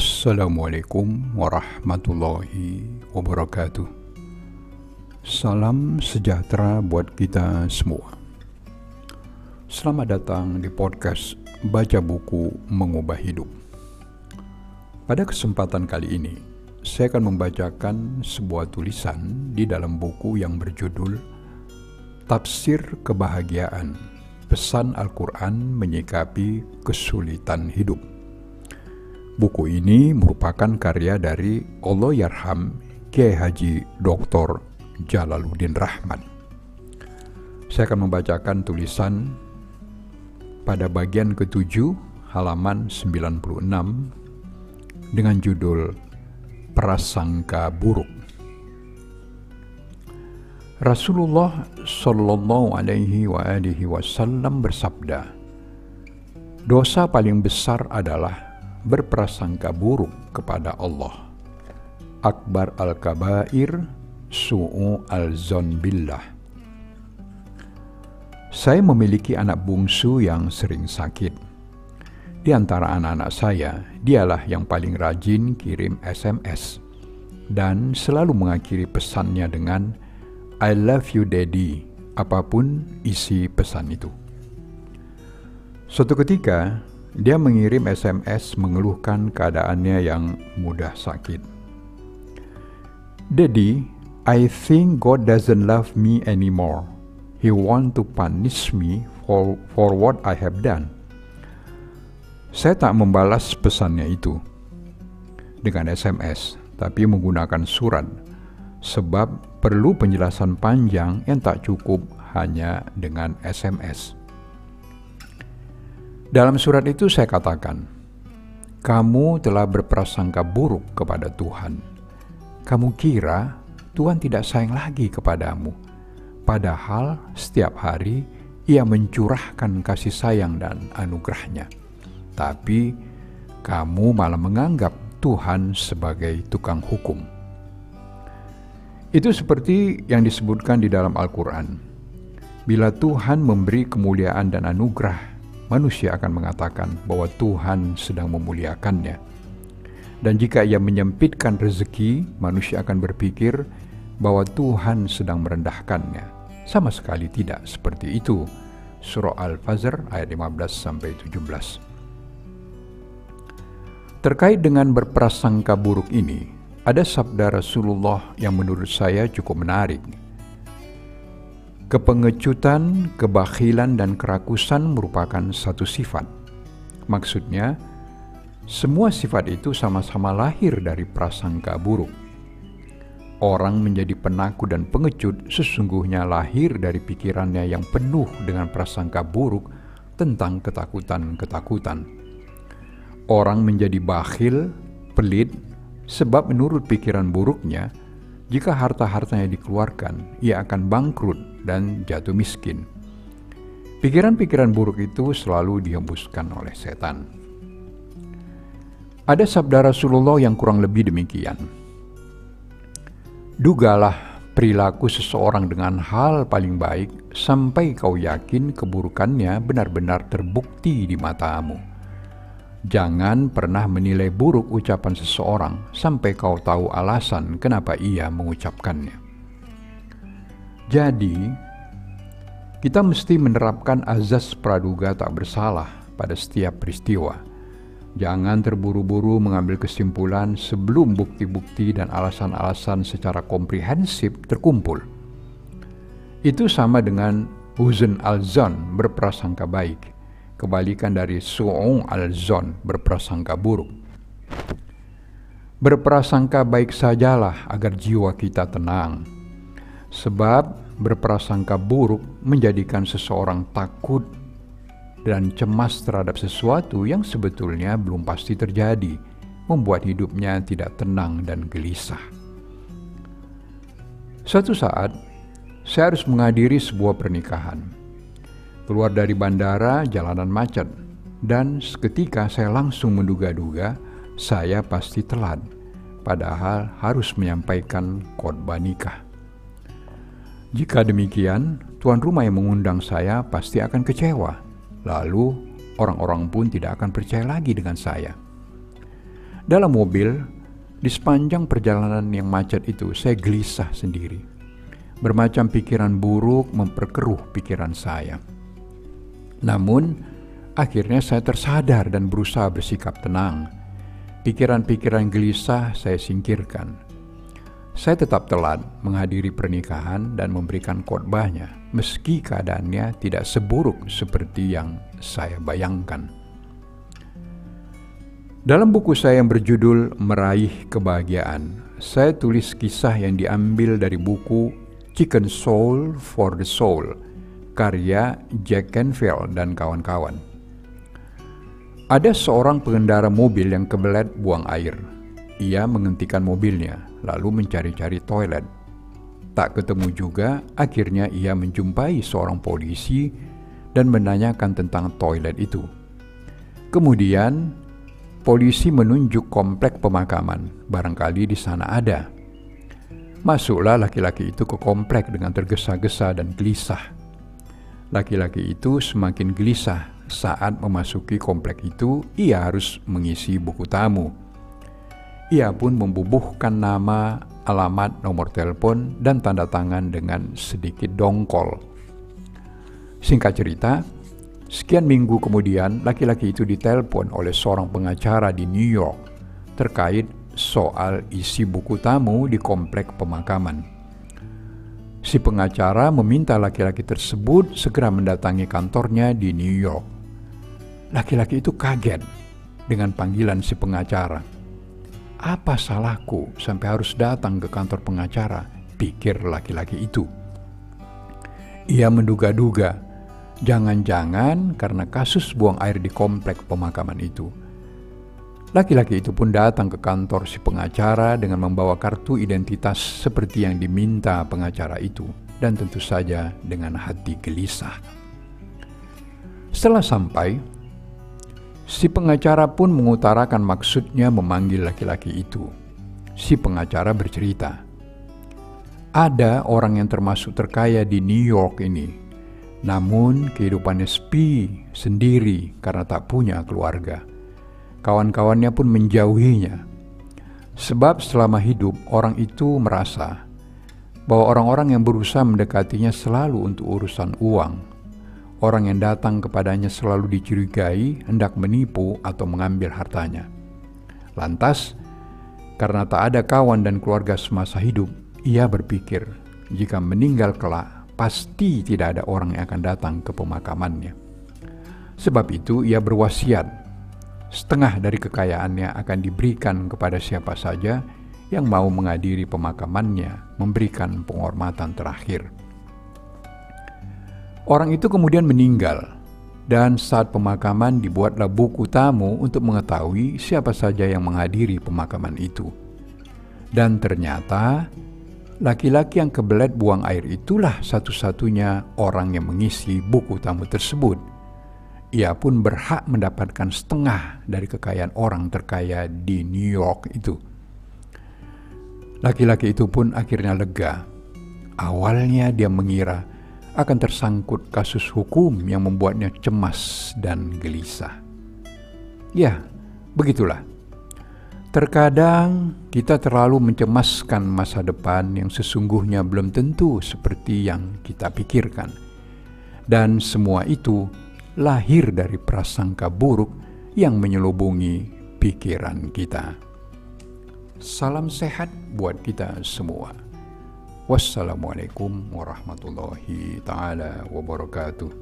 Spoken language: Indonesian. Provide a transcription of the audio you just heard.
Assalamualaikum warahmatullahi wabarakatuh. Salam sejahtera buat kita semua. Selamat datang di podcast Baca Buku Mengubah Hidup. Pada kesempatan kali ini, saya akan membacakan sebuah tulisan di dalam buku yang berjudul Tafsir Kebahagiaan, Pesan Al-Quran Menyikapi Kesulitan Hidup. Buku ini merupakan karya dari Allah Yarham Kiai Haji Dr. Jalaluddin Rahman. Saya akan membacakan tulisan pada bagian ketujuh halaman 96 dengan judul Prasangka Buruk. Rasulullah Shallallahu Alaihi Wasallam bersabda, dosa paling besar adalah berprasangka buruk kepada Allah. Akbar al-kabair su'u al-zon billah. Saya memiliki anak bungsu yang sering sakit. Di antara anak-anak saya, dialah yang paling rajin kirim SMS dan selalu mengakhiri pesannya dengan I love you daddy, apa pun isi pesan itu. Suatu ketika, dia mengirim SMS mengeluhkan keadaannya yang mudah sakit. Daddy, I think God doesn't love me anymore. He want to punish me for, for what I have done. Saya tak membalas pesannya itu dengan SMS, tapi menggunakan surat, sebab perlu penjelasan panjang yang tak cukup hanya dengan SMS. Dalam surat itu saya katakan, kamu telah berprasangka buruk kepada Tuhan. Kamu kira Tuhan tidak sayang lagi kepadamu. Padahal setiap hari ia mencurahkan kasih sayang dan anugerahnya. Tapi kamu malah menganggap Tuhan sebagai tukang hukum. Itu seperti yang disebutkan di dalam Al-Quran. Bila Tuhan memberi kemuliaan dan anugerah, manusia akan mengatakan bahwa Tuhan sedang memuliakannya dan jika ia menyempitkan rezeki, manusia akan berpikir bahwa Tuhan sedang merendahkannya. Sama sekali tidak seperti itu. Surah Al-Fajr ayat 15 sampai 17. Terkait dengan berprasangka buruk ini, ada sabda Rasulullah yang menurut saya cukup menarik. Kepengecutan, kebakhilan, dan kerakusan merupakan satu sifat. Maksudnya, semua sifat itu sama-sama lahir dari prasangka buruk. Orang menjadi penakut dan pengecut sesungguhnya lahir dari pikirannya yang penuh dengan prasangka buruk tentang ketakutan-ketakutan. Orang menjadi bakhil, pelit, sebab menurut pikiran buruknya, jika harta-hartanya dikeluarkan, ia akan bangkrut dan jatuh miskin. Pikiran-pikiran buruk itu selalu dihembuskan oleh setan. Ada sabda Rasulullah yang kurang lebih demikian. Dugalah perilaku seseorang dengan hal paling baik sampai kau yakin keburukannya benar-benar terbukti di matamu. Jangan pernah menilai buruk ucapan seseorang sampai kau tahu alasan kenapa ia mengucapkannya. Jadi, kita mesti menerapkan azas praduga tak bersalah pada setiap peristiwa Jangan terburu-buru mengambil kesimpulan sebelum bukti-bukti dan alasan-alasan secara komprehensif terkumpul. Itu sama dengan huzn al-zon berprasangka baik, kebalikan dari su'ung al-zon berprasangka buruk. Berprasangka baik sajalah agar jiwa kita tenang, sebab berprasangka buruk menjadikan seseorang takut dan cemas terhadap sesuatu yang sebetulnya belum pasti terjadi, membuat hidupnya tidak tenang dan gelisah. Suatu saat, saya harus menghadiri sebuah pernikahan. Keluar dari bandara, jalanan macet, dan seketika saya langsung menduga-duga saya pasti telat, padahal harus menyampaikan khotbah nikah. Jika demikian, tuan rumah yang mengundang saya pasti akan kecewa Lalu orang-orang pun tidak akan percaya lagi dengan saya. Dalam mobil, di sepanjang perjalanan yang macet itu, saya gelisah sendiri. Bermacam pikiran buruk memperkeruh pikiran saya. Namun, akhirnya saya tersadar dan berusaha bersikap tenang. Pikiran-pikiran gelisah saya singkirkan. Saya tetap telat menghadiri pernikahan dan memberikan khotbahnya, meski keadaannya tidak seburuk seperti yang saya bayangkan. Dalam buku saya yang berjudul Meraih Kebahagiaan, saya tulis kisah yang diambil dari buku Chicken Soul for the Soul, karya Jack Canfield dan kawan-kawan. Ada seorang pengendara mobil yang kebelet buang air. Ia menghentikan mobilnya, lalu mencari-cari toilet. Tak ketemu juga, akhirnya ia menjumpai seorang polisi dan menanyakan tentang toilet itu. Kemudian Polisi menunjuk komplek pemakaman, barangkali di sana ada. Masuklah laki-laki itu ke komplek dengan tergesa-gesa dan gelisah. Laki-laki itu semakin gelisah saat memasuki komplek itu, ia harus mengisi buku tamu. Ia pun membubuhkan nama, alamat, nomor telepon, dan tanda tangan dengan sedikit dongkol. Singkat cerita, Sekian minggu kemudian, laki-laki itu ditelepon oleh seorang pengacara di New York terkait soal isi buku tamu di komplek pemakaman. Si pengacara meminta laki-laki tersebut segera mendatangi kantornya di New York. Laki-laki itu kaget dengan panggilan si pengacara. Apa salahku sampai harus datang ke kantor pengacara? Pikir laki-laki itu. Ia menduga-duga Jangan-jangan karena kasus buang air di komplek pemakaman itu. Laki-laki itu pun datang ke kantor si pengacara dengan membawa kartu identitas seperti yang diminta pengacara itu, dan tentu saja dengan hati gelisah. Setelah sampai, si pengacara pun mengutarakan maksudnya memanggil laki-laki itu. Si pengacara bercerita, "Ada orang yang termasuk terkaya di New York ini namun kehidupannya sepi sendiri karena tak punya keluarga. Kawan-kawannya pun menjauhinya. Sebab selama hidup orang itu merasa bahwa orang-orang yang berusaha mendekatinya selalu untuk urusan uang. Orang yang datang kepadanya selalu dicurigai hendak menipu atau mengambil hartanya. Lantas, karena tak ada kawan dan keluarga semasa hidup, ia berpikir jika meninggal kelak pasti tidak ada orang yang akan datang ke pemakamannya. Sebab itu ia berwasiat, setengah dari kekayaannya akan diberikan kepada siapa saja yang mau menghadiri pemakamannya, memberikan penghormatan terakhir. Orang itu kemudian meninggal, dan saat pemakaman dibuatlah buku tamu untuk mengetahui siapa saja yang menghadiri pemakaman itu. Dan ternyata Laki-laki yang kebelet buang air itulah satu-satunya orang yang mengisi buku tamu tersebut. Ia pun berhak mendapatkan setengah dari kekayaan orang terkaya di New York itu. Laki-laki itu pun akhirnya lega. Awalnya dia mengira akan tersangkut kasus hukum yang membuatnya cemas dan gelisah. Ya, begitulah Terkadang kita terlalu mencemaskan masa depan yang sesungguhnya belum tentu seperti yang kita pikirkan, dan semua itu lahir dari prasangka buruk yang menyelubungi pikiran kita. Salam sehat buat kita semua. Wassalamualaikum warahmatullahi taala wabarakatuh.